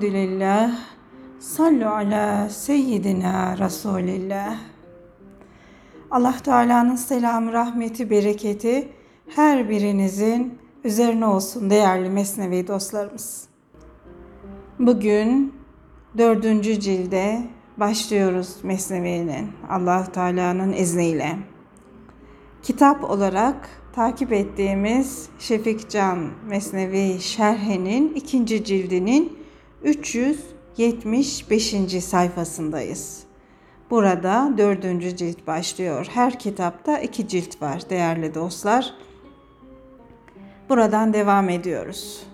Elhamdülillah, sallu ala seyyidina Resulillah. Allah Teala'nın selamı, rahmeti, bereketi her birinizin üzerine olsun değerli Mesnevi dostlarımız. Bugün dördüncü cilde başlıyoruz Mesnevi'nin Allah Teala'nın izniyle. Kitap olarak takip ettiğimiz Şefik Can Mesnevi Şerhe'nin ikinci cildinin 375. sayfasındayız. Burada dördüncü cilt başlıyor. Her kitapta iki cilt var değerli dostlar. Buradan devam ediyoruz.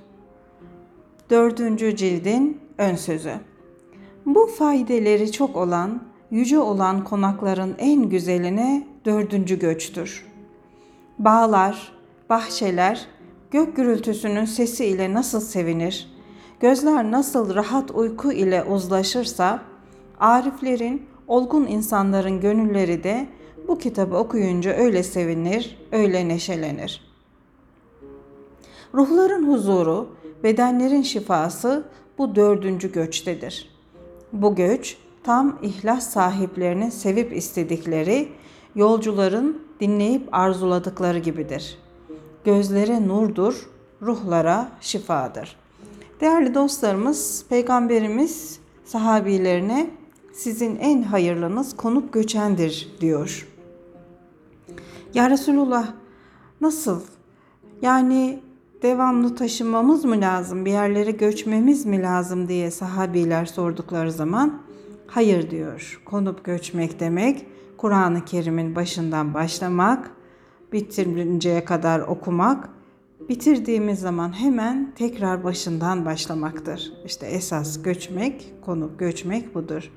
Dördüncü cildin ön sözü. Bu faydeleri çok olan, yüce olan konakların en güzeline dördüncü göçtür. Bağlar, bahçeler, gök gürültüsünün sesi ile nasıl sevinir, gözler nasıl rahat uyku ile uzlaşırsa, ariflerin, olgun insanların gönülleri de bu kitabı okuyunca öyle sevinir, öyle neşelenir. Ruhların huzuru, bedenlerin şifası bu dördüncü göçtedir. Bu göç tam ihlas sahiplerinin sevip istedikleri, yolcuların dinleyip arzuladıkları gibidir. Gözlere nurdur, ruhlara şifadır. Değerli dostlarımız, Peygamberimiz sahabilerine sizin en hayırlınız konup göçendir diyor. Ya Resulullah nasıl? Yani devamlı taşınmamız mı lazım, bir yerlere göçmemiz mi lazım diye sahabiler sordukları zaman hayır diyor. Konup göçmek demek Kur'an-ı Kerim'in başından başlamak, bitirinceye kadar okumak, bitirdiğimiz zaman hemen tekrar başından başlamaktır. İşte esas göçmek, konup göçmek budur.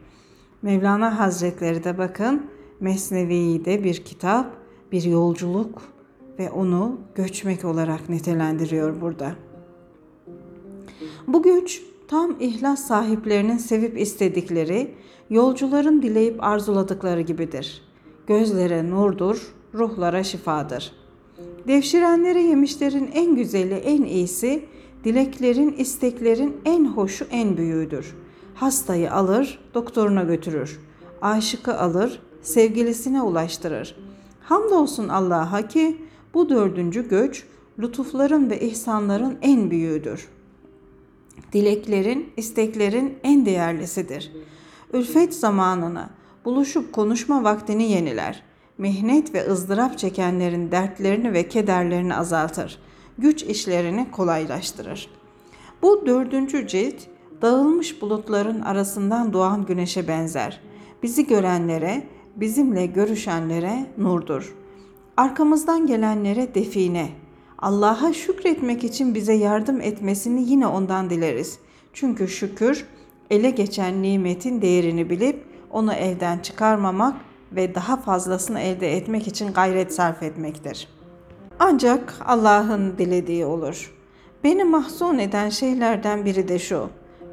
Mevlana Hazretleri de bakın Mesnevi'yi de bir kitap, bir yolculuk ve onu göçmek olarak nitelendiriyor burada. Bu göç tam ihlas sahiplerinin sevip istedikleri, yolcuların dileyip arzuladıkları gibidir. Gözlere nurdur, ruhlara şifadır. Devşirenlere yemişlerin en güzeli, en iyisi, dileklerin, isteklerin en hoşu, en büyüğüdür. Hastayı alır, doktoruna götürür. Aşıkı alır, sevgilisine ulaştırır. Hamdolsun Allah'a ki bu dördüncü göç lütufların ve ihsanların en büyüğüdür. Dileklerin, isteklerin en değerlisidir. Ülfet zamanını, buluşup konuşma vaktini yeniler. Mihnet ve ızdırap çekenlerin dertlerini ve kederlerini azaltır. Güç işlerini kolaylaştırır. Bu dördüncü cilt dağılmış bulutların arasından doğan güneşe benzer. Bizi görenlere, bizimle görüşenlere nurdur. Arkamızdan gelenlere define. Allah'a şükretmek için bize yardım etmesini yine ondan dileriz. Çünkü şükür ele geçen nimetin değerini bilip onu evden çıkarmamak ve daha fazlasını elde etmek için gayret sarf etmektir. Ancak Allah'ın dilediği olur. Beni mahzun eden şeylerden biri de şu.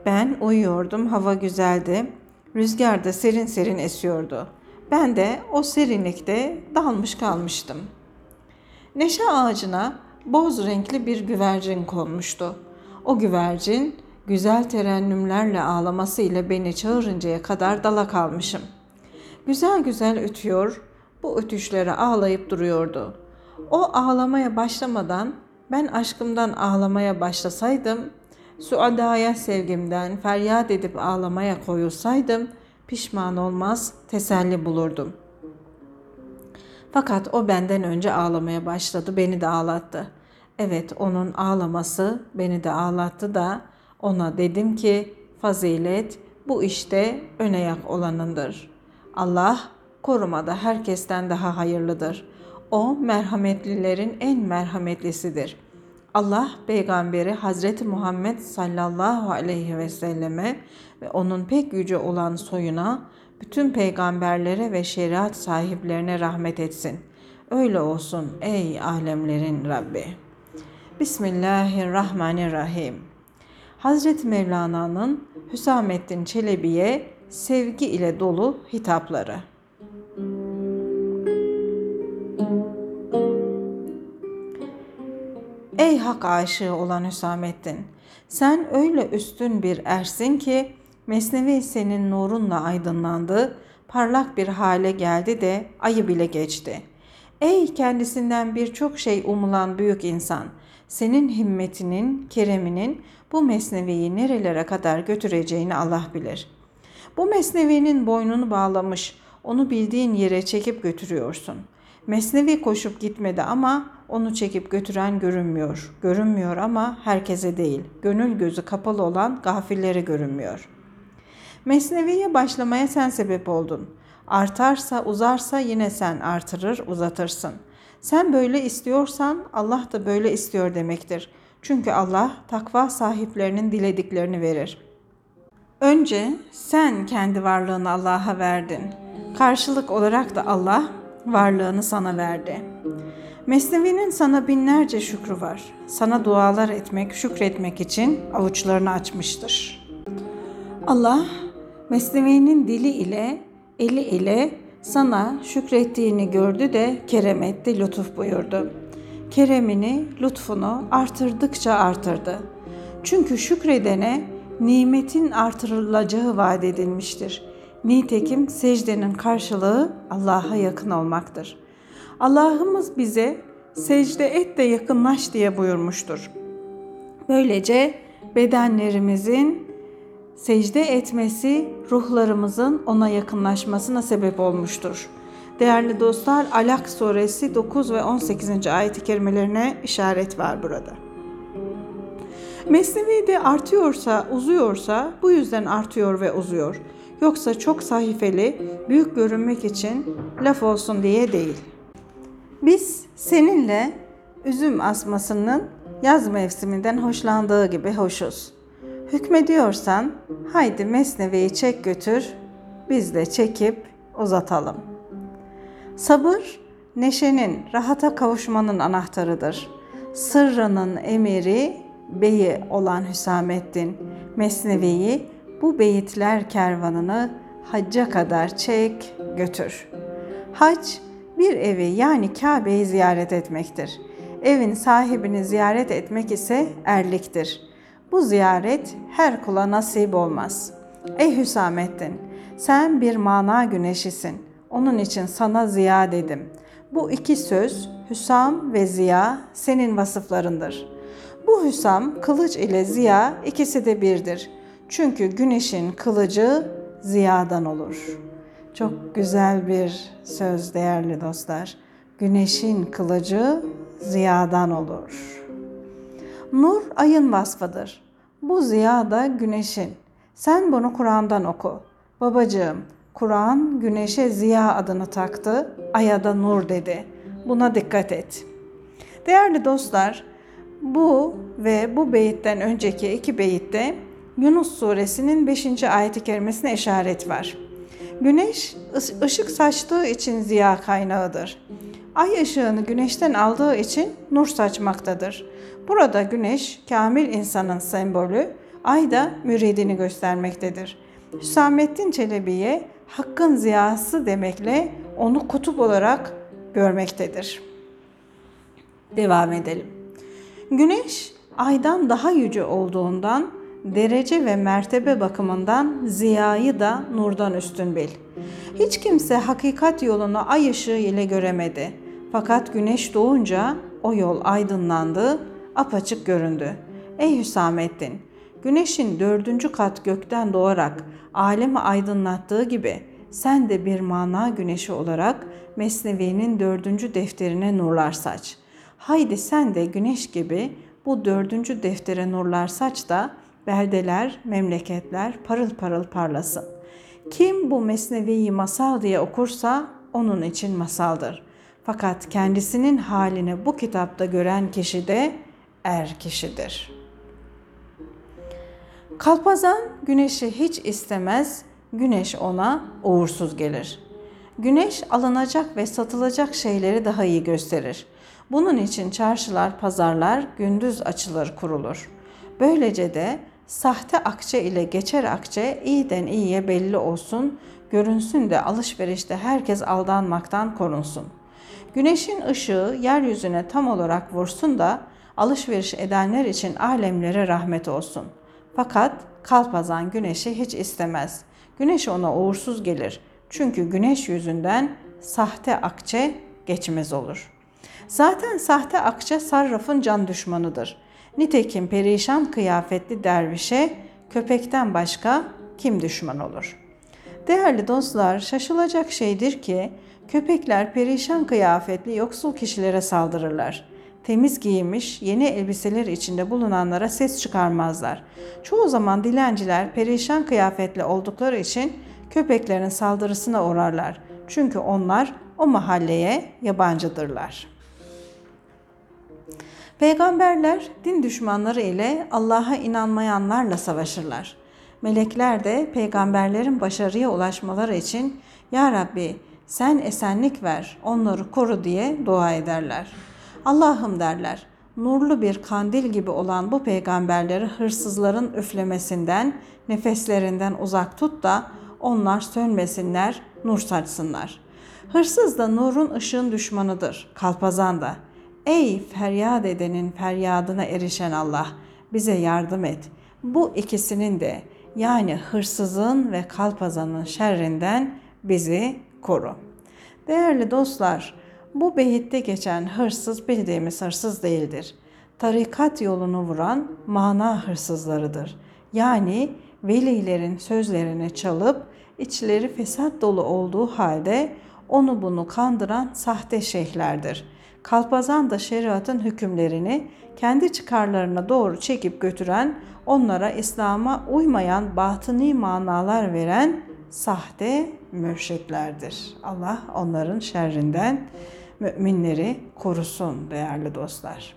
Ben uyuyordum, hava güzeldi. Rüzgar da serin serin esiyordu. Ben de o serinlikte dalmış kalmıştım. Neşe ağacına boz renkli bir güvercin konmuştu. O güvercin güzel terennümlerle ağlaması ile beni çağırıncaya kadar dala kalmışım. Güzel güzel ötüyor, bu ötüşlere ağlayıp duruyordu. O ağlamaya başlamadan ben aşkımdan ağlamaya başlasaydım, suadaya sevgimden feryat edip ağlamaya koyulsaydım, pişman olmaz, teselli bulurdum. Fakat o benden önce ağlamaya başladı, beni de ağlattı. Evet, onun ağlaması beni de ağlattı da ona dedim ki fazilet bu işte öne olanındır. Allah korumada herkesten daha hayırlıdır. O merhametlilerin en merhametlisidir. Allah peygamberi Hazreti Muhammed sallallahu aleyhi ve selleme ve onun pek yüce olan soyuna, bütün peygamberlere ve şeriat sahiplerine rahmet etsin. Öyle olsun ey alemlerin Rabbi. Bismillahirrahmanirrahim. Hazreti Mevlana'nın Hüsamettin Çelebi'ye sevgi ile dolu hitapları. Ey hak aşığı olan Hüsamettin! Sen öyle üstün bir ersin ki Mesnevi senin nurunla aydınlandı, parlak bir hale geldi de ayı bile geçti. Ey kendisinden birçok şey umulan büyük insan, senin himmetinin, kereminin bu mesneviyi nerelere kadar götüreceğini Allah bilir. Bu mesnevinin boynunu bağlamış, onu bildiğin yere çekip götürüyorsun. Mesnevi koşup gitmedi ama onu çekip götüren görünmüyor. Görünmüyor ama herkese değil. Gönül gözü kapalı olan gafillere görünmüyor. Mesneviye başlamaya sen sebep oldun. Artarsa uzarsa yine sen artırır uzatırsın. Sen böyle istiyorsan Allah da böyle istiyor demektir. Çünkü Allah takva sahiplerinin dilediklerini verir. Önce sen kendi varlığını Allah'a verdin. Karşılık olarak da Allah varlığını sana verdi. Mesnevi'nin sana binlerce şükrü var. Sana dualar etmek, şükretmek için avuçlarını açmıştır. Allah Mesnevi'nin dili ile, eli ile sana şükrettiğini gördü de kerem etti, lütuf buyurdu. Keremini, lütfunu artırdıkça artırdı. Çünkü şükredene nimetin artırılacağı vaat edilmiştir. Nitekim secdenin karşılığı Allah'a yakın olmaktır. Allah'ımız bize secde et de yakınlaş diye buyurmuştur. Böylece bedenlerimizin secde etmesi ruhlarımızın ona yakınlaşmasına sebep olmuştur. Değerli dostlar Alak suresi 9 ve 18. ayet-i kerimelerine işaret var burada. Mesnevi de artıyorsa, uzuyorsa bu yüzden artıyor ve uzuyor. Yoksa çok sayfeli, büyük görünmek için laf olsun diye değil. Biz seninle üzüm asmasının yaz mevsiminden hoşlandığı gibi hoşuz. Hükmediyorsan haydi mesneveyi çek götür, biz de çekip uzatalım. Sabır, neşenin, rahata kavuşmanın anahtarıdır. Sırrının emiri, beyi olan Hüsamettin, Mesnevi'yi bu beyitler kervanını hacca kadar çek götür. Hac bir evi yani Kabe'yi ziyaret etmektir. Evin sahibini ziyaret etmek ise erliktir. Bu ziyaret her kula nasip olmaz. Ey Hüsamettin, sen bir mana güneşisin. Onun için sana ziya dedim. Bu iki söz Hüsam ve Ziya senin vasıflarındır. Bu Hüsam kılıç ile Ziya ikisi de birdir. Çünkü güneşin kılıcı ziyadan olur. Çok güzel bir söz değerli dostlar. Güneşin kılıcı ziyadan olur. Nur ayın vasfıdır. Bu ziya da güneşin. Sen bunu Kur'an'dan oku. Babacığım, Kur'an güneşe ziya adını taktı, aya da nur dedi. Buna dikkat et. Değerli dostlar, bu ve bu beyitten önceki iki beyitte Yunus suresinin 5. ayeti kerimesine işaret var. Güneş ışık saçtığı için ziya kaynağıdır. Ay ışığını güneşten aldığı için nur saçmaktadır. Burada güneş kamil insanın sembolü, ay da müridini göstermektedir. Hüsamettin Çelebi'ye hakkın ziyası demekle onu kutup olarak görmektedir. Devam edelim. Güneş aydan daha yüce olduğundan derece ve mertebe bakımından ziyayı da nurdan üstün bil. Hiç kimse hakikat yolunu ay ışığı ile göremedi. Fakat güneş doğunca o yol aydınlandı, apaçık göründü. Ey Hüsamettin! Güneşin dördüncü kat gökten doğarak alemi aydınlattığı gibi sen de bir mana güneşi olarak Mesnevi'nin dördüncü defterine nurlar saç. Haydi sen de güneş gibi bu dördüncü deftere nurlar saç da beldeler, memleketler parıl parıl parlasın. Kim bu Mesnevi'yi masal diye okursa onun için masaldır. Fakat kendisinin halini bu kitapta gören kişi de er kişidir. Kalpazan güneşi hiç istemez, güneş ona uğursuz gelir. Güneş alınacak ve satılacak şeyleri daha iyi gösterir. Bunun için çarşılar, pazarlar gündüz açılır, kurulur. Böylece de sahte akçe ile geçer akçe iyiden iyiye belli olsun, görünsün de alışverişte herkes aldanmaktan korunsun. Güneşin ışığı yeryüzüne tam olarak vursun da alışveriş edenler için alemlere rahmet olsun. Fakat kalpazan güneşi hiç istemez. Güneş ona uğursuz gelir. Çünkü güneş yüzünden sahte akçe geçmez olur. Zaten sahte akçe sarrafın can düşmanıdır. Nitekim perişan kıyafetli dervişe köpekten başka kim düşman olur? Değerli dostlar, şaşılacak şeydir ki köpekler perişan kıyafetli yoksul kişilere saldırırlar. Temiz giyinmiş, yeni elbiseler içinde bulunanlara ses çıkarmazlar. Çoğu zaman dilenciler perişan kıyafetli oldukları için köpeklerin saldırısına uğrarlar. Çünkü onlar o mahalleye yabancıdırlar. Peygamberler din düşmanları ile Allah'a inanmayanlarla savaşırlar. Melekler de peygamberlerin başarıya ulaşmaları için Ya Rabbi sen esenlik ver, onları koru diye dua ederler. Allah'ım derler, nurlu bir kandil gibi olan bu peygamberleri hırsızların üflemesinden, nefeslerinden uzak tut da onlar sönmesinler, nur saçsınlar. Hırsız da nurun ışığın düşmanıdır, kalpazan da. Ey feryat edenin feryadına erişen Allah, bize yardım et. Bu ikisinin de yani hırsızın ve kalpazanın şerrinden bizi koru. Değerli dostlar, bu behitte geçen hırsız bildiğimiz hırsız değildir. Tarikat yolunu vuran mana hırsızlarıdır. Yani velilerin sözlerini çalıp içleri fesat dolu olduğu halde onu bunu kandıran sahte şeyhlerdir. Kalpazan da şeriatın hükümlerini kendi çıkarlarına doğru çekip götüren, onlara İslam'a uymayan batıni manalar veren sahte mürşitlerdir. Allah onların şerrinden müminleri korusun değerli dostlar.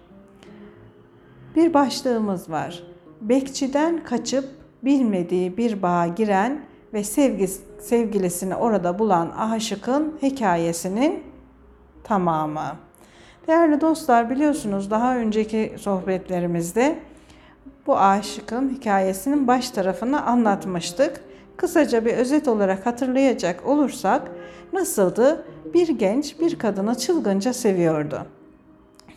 Bir başlığımız var. Bekçiden kaçıp bilmediği bir bağa giren ve sevgi, sevgilisini orada bulan aşıkın hikayesinin tamamı. Değerli dostlar biliyorsunuz daha önceki sohbetlerimizde bu aşıkın hikayesinin baş tarafını anlatmıştık. Kısaca bir özet olarak hatırlayacak olursak nasıldı? Bir genç bir kadını çılgınca seviyordu.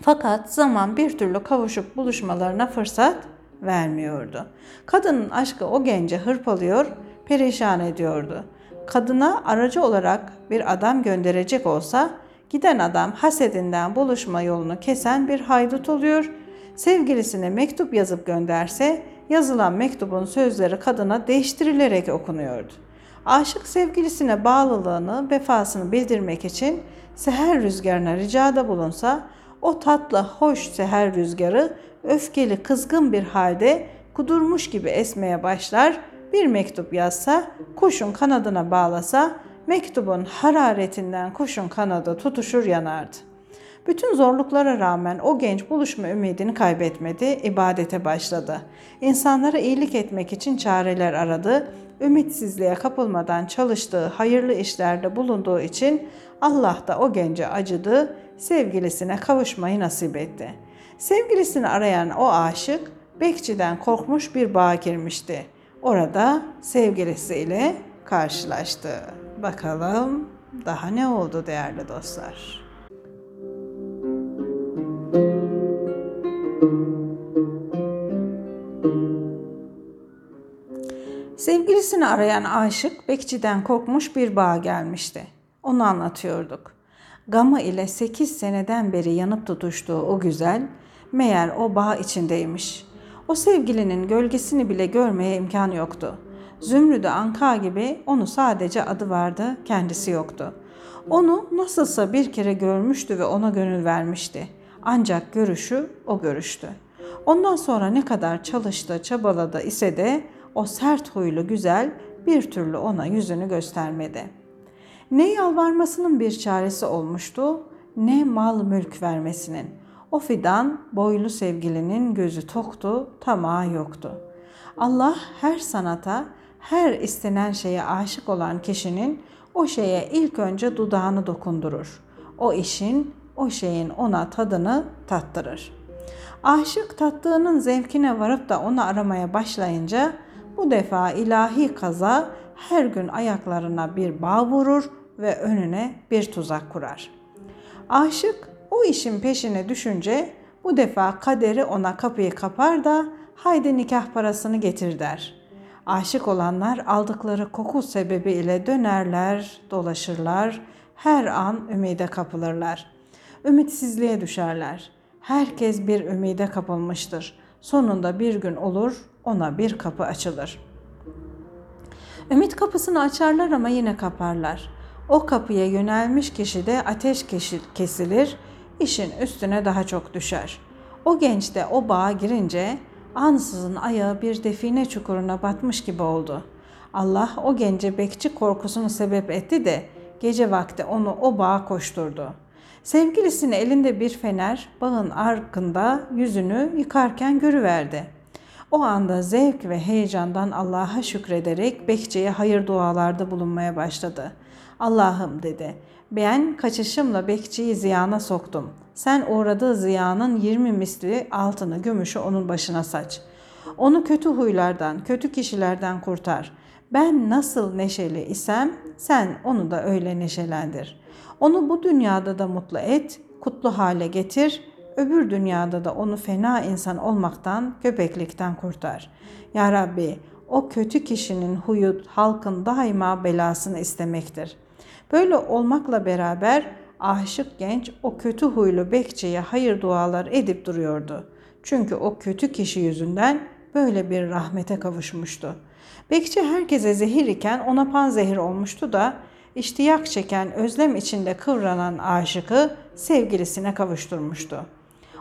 Fakat zaman bir türlü kavuşup buluşmalarına fırsat vermiyordu. Kadının aşkı o gence hırpalıyor, perişan ediyordu. Kadına aracı olarak bir adam gönderecek olsa giden adam hasedinden buluşma yolunu kesen bir haydut oluyor. Sevgilisine mektup yazıp gönderse yazılan mektubun sözleri kadına değiştirilerek okunuyordu. Aşık sevgilisine bağlılığını, vefasını bildirmek için seher rüzgarına ricada bulunsa, o tatlı, hoş seher rüzgarı öfkeli, kızgın bir halde kudurmuş gibi esmeye başlar, bir mektup yazsa, kuşun kanadına bağlasa, mektubun hararetinden kuşun kanadı tutuşur yanardı. Bütün zorluklara rağmen o genç buluşma ümidini kaybetmedi, ibadete başladı. İnsanlara iyilik etmek için çareler aradı, ümitsizliğe kapılmadan çalıştığı hayırlı işlerde bulunduğu için Allah da o gence acıdı, sevgilisine kavuşmayı nasip etti. Sevgilisini arayan o aşık bekçiden korkmuş bir bağa girmişti. Orada sevgilisiyle karşılaştı. Bakalım daha ne oldu değerli dostlar? Sevgilisini arayan aşık bekçiden korkmuş bir bağa gelmişti. Onu anlatıyorduk. Gamı ile sekiz seneden beri yanıp tutuştuğu o güzel meğer o bağ içindeymiş. O sevgilinin gölgesini bile görmeye imkan yoktu. Zümrüdü Anka gibi onu sadece adı vardı, kendisi yoktu. Onu nasılsa bir kere görmüştü ve ona gönül vermişti. Ancak görüşü o görüştü. Ondan sonra ne kadar çalıştı, çabaladı ise de o sert huylu güzel bir türlü ona yüzünü göstermedi. Ne yalvarmasının bir çaresi olmuştu, ne mal mülk vermesinin. O fidan boylu sevgilinin gözü toktu, tamağı yoktu. Allah her sanata, her istenen şeye aşık olan kişinin o şeye ilk önce dudağını dokundurur. O işin, o şeyin ona tadını tattırır. Aşık tattığının zevkine varıp da onu aramaya başlayınca bu defa ilahi kaza her gün ayaklarına bir bağ vurur ve önüne bir tuzak kurar. Aşık o işin peşine düşünce bu defa kaderi ona kapıyı kapar da haydi nikah parasını getir der. Aşık olanlar aldıkları koku sebebiyle dönerler, dolaşırlar, her an ümide kapılırlar. Ümitsizliğe düşerler. Herkes bir ümide kapılmıştır. Sonunda bir gün olur, ona bir kapı açılır. Ümit kapısını açarlar ama yine kaparlar. O kapıya yönelmiş kişi de ateş kesilir, işin üstüne daha çok düşer. O genç de o bağa girince ansızın ayağı bir define çukuruna batmış gibi oldu. Allah o gence bekçi korkusunu sebep etti de gece vakti onu o bağa koşturdu. Sevgilisini elinde bir fener bağın arkında yüzünü yıkarken görüverdi. O anda zevk ve heyecandan Allah'a şükrederek bekçiye hayır dualarda bulunmaya başladı. Allah'ım dedi, ben kaçışımla bekçiyi ziyana soktum. Sen uğradığı ziyanın yirmi misli altını, gümüşü onun başına saç. Onu kötü huylardan, kötü kişilerden kurtar. Ben nasıl neşeli isem sen onu da öyle neşelendir. Onu bu dünyada da mutlu et, kutlu hale getir, öbür dünyada da onu fena insan olmaktan, köpeklikten kurtar. Ya Rabbi, o kötü kişinin huyu halkın daima belasını istemektir. Böyle olmakla beraber aşık genç o kötü huylu bekçiye hayır dualar edip duruyordu. Çünkü o kötü kişi yüzünden böyle bir rahmete kavuşmuştu. Bekçi herkese zehir iken ona pan zehir olmuştu da iştiyak çeken özlem içinde kıvranan aşıkı sevgilisine kavuşturmuştu.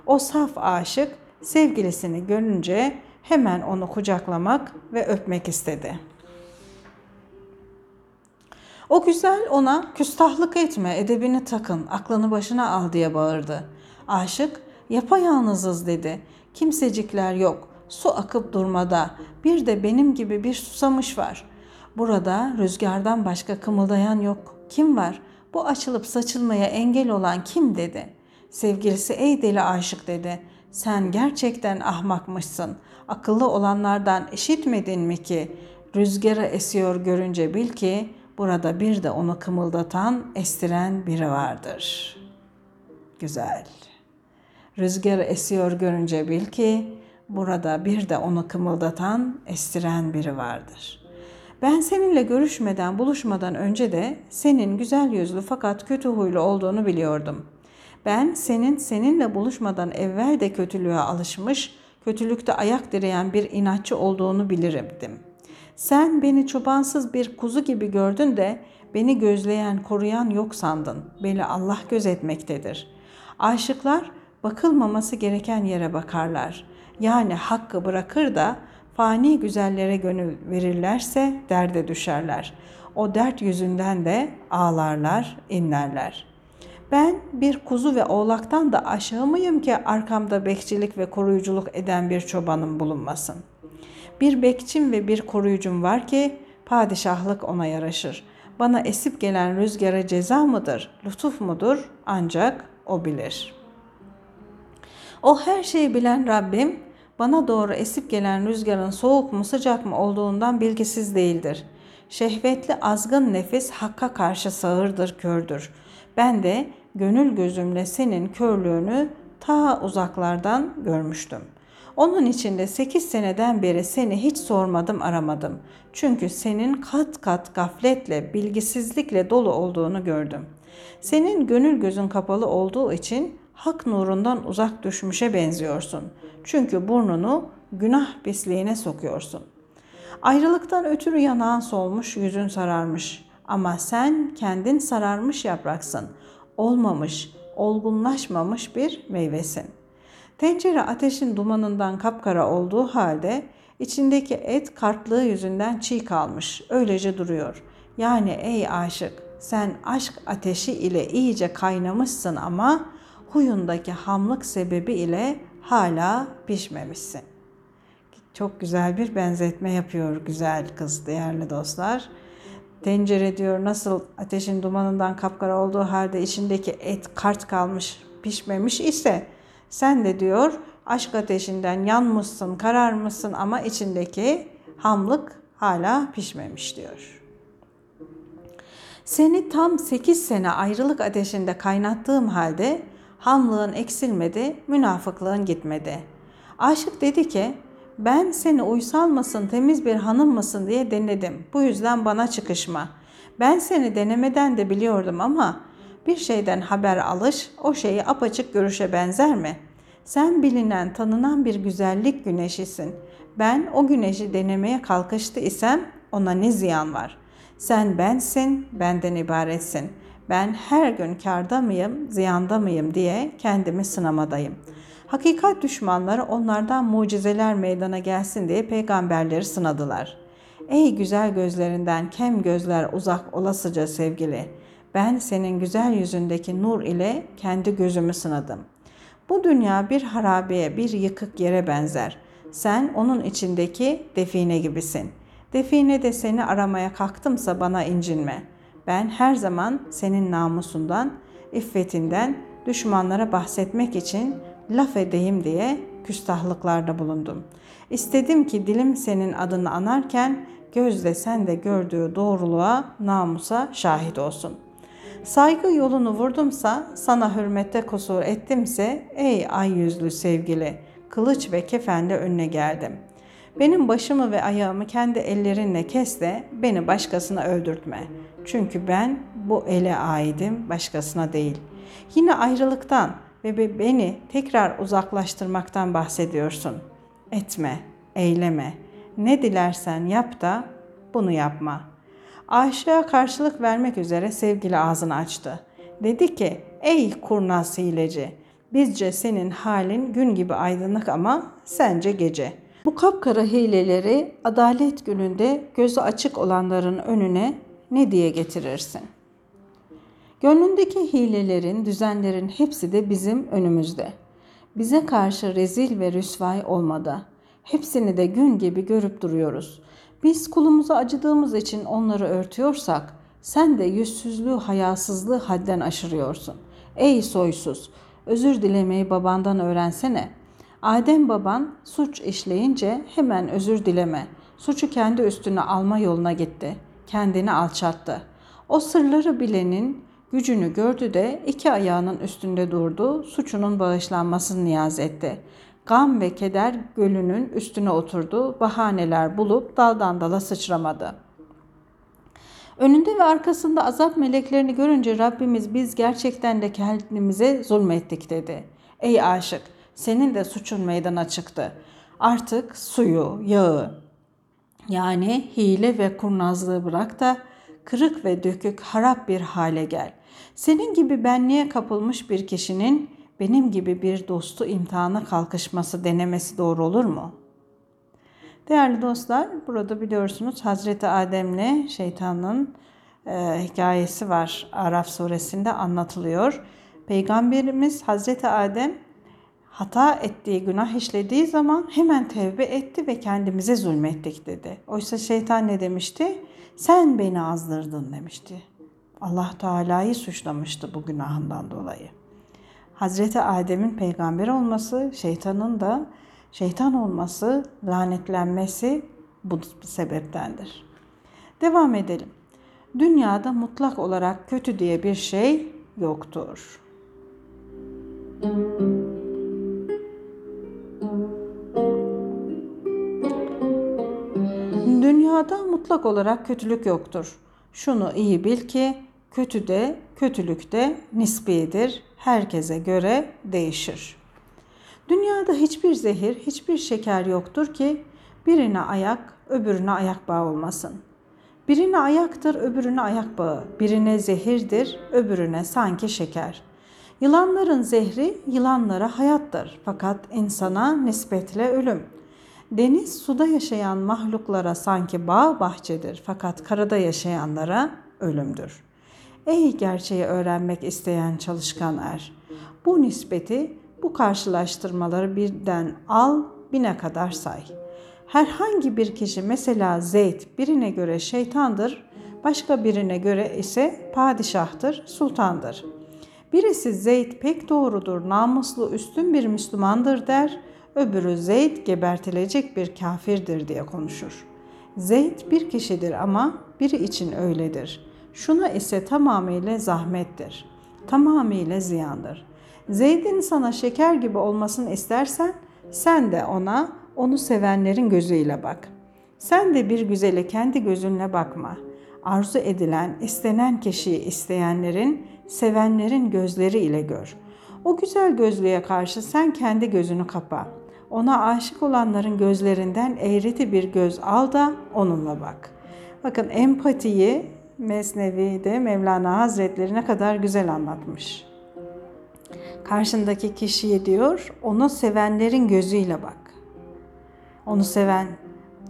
O saf aşık sevgilisini görünce hemen onu kucaklamak ve öpmek istedi. O güzel ona küstahlık etme, edebini takın, aklını başına al diye bağırdı. Aşık yapayalnızız dedi. Kimsecikler yok. Su akıp durmada. Bir de benim gibi bir susamış var. Burada rüzgardan başka kımıldayan yok. Kim var? Bu açılıp saçılmaya engel olan kim dedi. Sevgilisi ey deli aşık dedi. Sen gerçekten ahmakmışsın. Akıllı olanlardan işitmedin mi ki? Rüzgarı esiyor görünce bil ki burada bir de onu kımıldatan, estiren biri vardır. Güzel. Rüzgarı esiyor görünce bil ki burada bir de onu kımıldatan, estiren biri vardır. Ben seninle görüşmeden, buluşmadan önce de senin güzel yüzlü fakat kötü huylu olduğunu biliyordum. Ben senin seninle buluşmadan evvel de kötülüğe alışmış, kötülükte ayak direyen bir inatçı olduğunu bilirdim. Sen beni çobansız bir kuzu gibi gördün de beni gözleyen, koruyan yok sandın. Beni Allah gözetmektedir. Aşıklar bakılmaması gereken yere bakarlar. Yani hakkı bırakır da fani güzellere gönül verirlerse derde düşerler. O dert yüzünden de ağlarlar, inlerler. Ben bir kuzu ve oğlaktan da aşağı mıyım ki arkamda bekçilik ve koruyuculuk eden bir çobanım bulunmasın? Bir bekçim ve bir koruyucum var ki padişahlık ona yaraşır. Bana esip gelen rüzgara ceza mıdır, lütuf mudur ancak o bilir. O her şeyi bilen Rabbim bana doğru esip gelen rüzgarın soğuk mu sıcak mı olduğundan bilgisiz değildir. Şehvetli azgın nefis hakka karşı sağırdır, kördür. Ben de gönül gözümle senin körlüğünü ta uzaklardan görmüştüm. Onun için de 8 seneden beri seni hiç sormadım aramadım. Çünkü senin kat kat gafletle, bilgisizlikle dolu olduğunu gördüm. Senin gönül gözün kapalı olduğu için hak nurundan uzak düşmüşe benziyorsun. Çünkü burnunu günah pisliğine sokuyorsun. Ayrılıktan ötürü yanağın solmuş, yüzün sararmış. Ama sen kendin sararmış yapraksın. Olmamış, olgunlaşmamış bir meyvesin. Tencere ateşin dumanından kapkara olduğu halde içindeki et kartlığı yüzünden çiğ kalmış. Öylece duruyor. Yani ey aşık sen aşk ateşi ile iyice kaynamışsın ama huyundaki hamlık sebebi ile hala pişmemişsin. Çok güzel bir benzetme yapıyor güzel kız değerli dostlar. Tencere diyor nasıl ateşin dumanından kapkara olduğu halde içindeki et kart kalmış pişmemiş ise sen de diyor aşk ateşinden yanmışsın kararmışsın ama içindeki hamlık hala pişmemiş diyor. Seni tam 8 sene ayrılık ateşinde kaynattığım halde hamlığın eksilmedi, münafıklığın gitmedi. Aşık dedi ki, ben seni uysal mısın, temiz bir hanım mısın diye denedim. Bu yüzden bana çıkışma. Ben seni denemeden de biliyordum ama bir şeyden haber alış, o şeyi apaçık görüşe benzer mi? Sen bilinen, tanınan bir güzellik güneşisin. Ben o güneşi denemeye kalkıştı isem ona ne ziyan var? Sen bensin, benden ibaretsin. Ben her gün karda mıyım, ziyanda mıyım diye kendimi sınamadayım. Hakikat düşmanları onlardan mucizeler meydana gelsin diye peygamberleri sınadılar. Ey güzel gözlerinden kem gözler uzak olasıca sevgili. Ben senin güzel yüzündeki nur ile kendi gözümü sınadım. Bu dünya bir harabeye, bir yıkık yere benzer. Sen onun içindeki define gibisin. Define de seni aramaya kalktımsa bana incinme. Ben her zaman senin namusundan, iffetinden, düşmanlara bahsetmek için laf edeyim diye küstahlıklarda bulundum. İstedim ki dilim senin adını anarken gözde sen de gördüğü doğruluğa, namusa şahit olsun. Saygı yolunu vurdumsa, sana hürmette kusur ettimse, ey ay yüzlü sevgili, kılıç ve kefenle önüne geldim. Benim başımı ve ayağımı kendi ellerinle kes de beni başkasına öldürtme. Çünkü ben bu ele aidim, başkasına değil. Yine ayrılıktan ve beni tekrar uzaklaştırmaktan bahsediyorsun. Etme, eyleme. Ne dilersen yap da bunu yapma. Aşığa karşılık vermek üzere sevgili ağzını açtı. Dedi ki, ey kurnaz hileci, bizce senin halin gün gibi aydınlık ama sence gece. Bu kapkara hileleri adalet gününde gözü açık olanların önüne ne diye getirirsin? Gönlündeki hilelerin, düzenlerin hepsi de bizim önümüzde. Bize karşı rezil ve rüsvay olmadı. Hepsini de gün gibi görüp duruyoruz. Biz kulumuza acıdığımız için onları örtüyorsak, sen de yüzsüzlüğü, hayasızlığı hadden aşırıyorsun. Ey soysuz, özür dilemeyi babandan öğrensene. Adem baban suç işleyince hemen özür dileme. Suçu kendi üstüne alma yoluna gitti. Kendini alçattı. O sırları bilenin gücünü gördü de iki ayağının üstünde durdu, suçunun bağışlanmasını niyaz etti. Gam ve keder gölünün üstüne oturdu, bahaneler bulup daldan dala sıçramadı. Önünde ve arkasında azap meleklerini görünce Rabbimiz biz gerçekten de kendimize zulmettik dedi. Ey aşık senin de suçun meydana çıktı. Artık suyu, yağı yani hile ve kurnazlığı bırak da kırık ve dökük harap bir hale gel. Senin gibi benliğe kapılmış bir kişinin benim gibi bir dostu imtihana kalkışması denemesi doğru olur mu? Değerli dostlar, burada biliyorsunuz Hazreti Adem'le şeytanın e, hikayesi var. Araf suresinde anlatılıyor. Peygamberimiz Hazreti Adem hata ettiği, günah işlediği zaman hemen tevbe etti ve kendimize zulmettik dedi. Oysa şeytan ne demişti? Sen beni azdırdın demişti. Allah Teala'yı suçlamıştı bu günahından dolayı. Hazreti Adem'in peygamber olması, şeytanın da şeytan olması, lanetlenmesi bu sebeptendir. Devam edelim. Dünyada mutlak olarak kötü diye bir şey yoktur. Dünyada mutlak olarak kötülük yoktur. Şunu iyi bil ki kötü de kötülük de nisbidir. Herkese göre değişir. Dünyada hiçbir zehir, hiçbir şeker yoktur ki birine ayak, öbürüne ayak bağı olmasın. Birine ayaktır, öbürüne ayak bağı. Birine zehirdir, öbürüne sanki şeker. Yılanların zehri yılanlara hayattır fakat insana nispetle ölüm. Deniz suda yaşayan mahluklara sanki bağ bahçedir fakat karada yaşayanlara ölümdür. Ey gerçeği öğrenmek isteyen çalışkan er! Bu nispeti, bu karşılaştırmaları birden al, bine kadar say. Herhangi bir kişi mesela Zeyd birine göre şeytandır, başka birine göre ise padişahtır, sultandır. Birisi Zeyd pek doğrudur, namuslu, üstün bir Müslümandır der, öbürü Zeyd gebertilecek bir kafirdir diye konuşur. Zeyd bir kişidir ama biri için öyledir. Şuna ise tamamıyla zahmettir. Tamamıyla ziyandır. Zeyd'in sana şeker gibi olmasını istersen sen de ona onu sevenlerin gözüyle bak. Sen de bir güzele kendi gözünle bakma. Arzu edilen, istenen kişiyi isteyenlerin, sevenlerin gözleri ile gör. O güzel gözlüğe karşı sen kendi gözünü kapa. Ona aşık olanların gözlerinden eğreti bir göz al da onunla bak. Bakın empatiyi Mesnevi'de Mevlana Hazretleri ne kadar güzel anlatmış. Karşındaki kişiye diyor, onu sevenlerin gözüyle bak. Onu seven,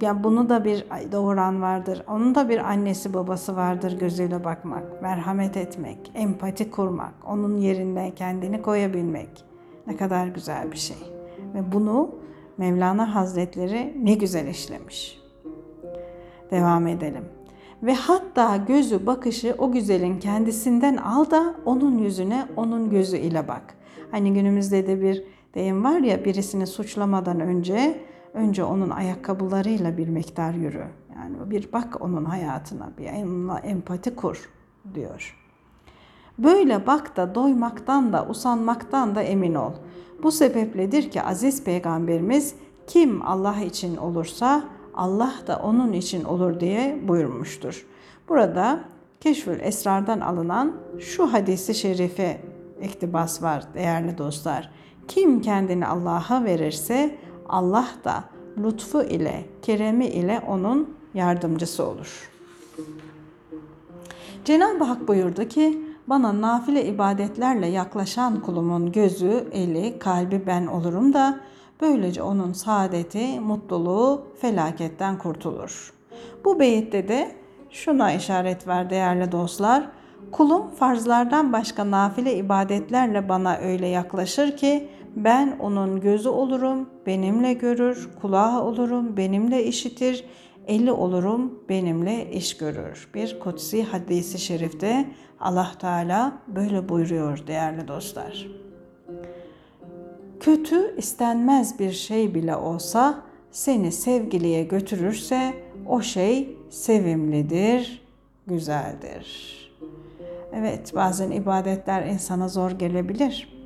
ya bunu da bir doğuran vardır. Onun da bir annesi babası vardır gözüyle bakmak, merhamet etmek, empati kurmak, onun yerine kendini koyabilmek. Ne kadar güzel bir şey. Ve bunu Mevlana Hazretleri ne güzel işlemiş. Devam edelim. Ve hatta gözü bakışı o güzelin kendisinden al da onun yüzüne onun gözü ile bak. Hani günümüzde de bir deyim var ya birisini suçlamadan önce önce onun ayakkabılarıyla bir miktar yürü. Yani bir bak onun hayatına, bir onunla empati kur diyor. Böyle bak da doymaktan da usanmaktan da emin ol. Bu sebepledir ki aziz peygamberimiz kim Allah için olursa Allah da onun için olur diye buyurmuştur. Burada Keşfül Esrar'dan alınan şu hadisi şerife iktibas var değerli dostlar. Kim kendini Allah'a verirse Allah da lütfu ile, keremi ile onun yardımcısı olur. Cenab-ı Hak buyurdu ki, bana nafile ibadetlerle yaklaşan kulumun gözü, eli, kalbi ben olurum da böylece onun saadeti, mutluluğu felaketten kurtulur. Bu beyitte de şuna işaret var değerli dostlar. Kulum farzlardan başka nafile ibadetlerle bana öyle yaklaşır ki ben onun gözü olurum, benimle görür, kulağı olurum, benimle işitir, eli olurum, benimle iş görür. Bir kutsi hadisi şerifte Allah Teala böyle buyuruyor değerli dostlar. Kötü istenmez bir şey bile olsa seni sevgiliye götürürse o şey sevimlidir, güzeldir. Evet, bazen ibadetler insana zor gelebilir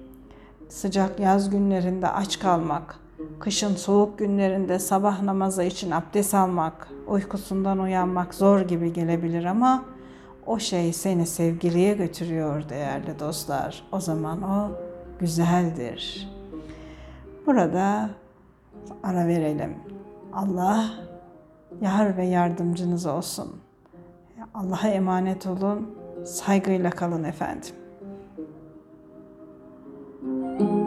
sıcak yaz günlerinde aç kalmak, kışın soğuk günlerinde sabah namazı için abdest almak, uykusundan uyanmak zor gibi gelebilir ama o şey seni sevgiliye götürüyor değerli dostlar. O zaman o güzeldir. Burada ara verelim. Allah yar ve yardımcınız olsun. Allah'a emanet olun. Saygıyla kalın efendim. Thank you.